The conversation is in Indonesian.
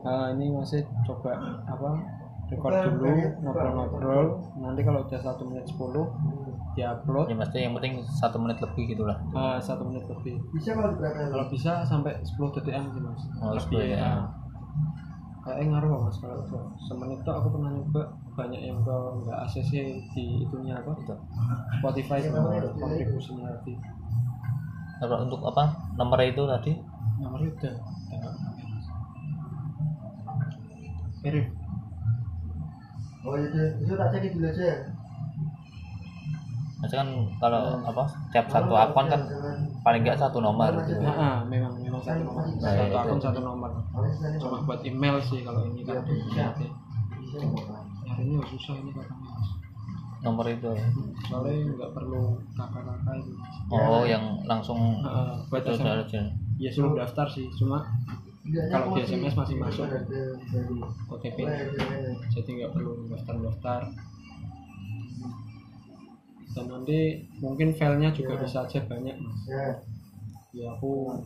Nah, ini masih coba apa record dulu ngobrol-ngobrol. Nanti kalau udah satu menit 10 diupload. Ya mesti yang penting satu menit lebih gitulah. Eh, satu menit lebih. Bisa kalau berapa? kalau bisa sampai 10 detik sih mas. Oh, Lebih 10 ya. kayaknya ngaruh mas kalau udah semenit tuh aku pernah nyoba banyak yang ke nggak ACC di itunya apa? Itu. Spotify sama kontribusinya tadi kalau untuk apa? Nomor itu tadi? Nomornya udah udah Mirip Oh itu, itu tak cek dulu aja. Maksudnya kan kalau apa tiap satu akun kan paling nggak satu nomor gitu. Nah, ah, memang memang satu nomor. Nah, Satu akun satu nomor. Cuma buat email sih kalau ini kan. Nanti Nyarinya susah ini katanya. Mas. nomor itu Soalnya nggak perlu kakak-kakak itu. oh yang langsung Nah, buat ya suruh daftar sih. Cuma kalau di SMS masih masuk OTP jadi nggak perlu daftar-daftar. Dan nanti mungkin filenya juga bisa aja banyak mas. Ya. Ya aku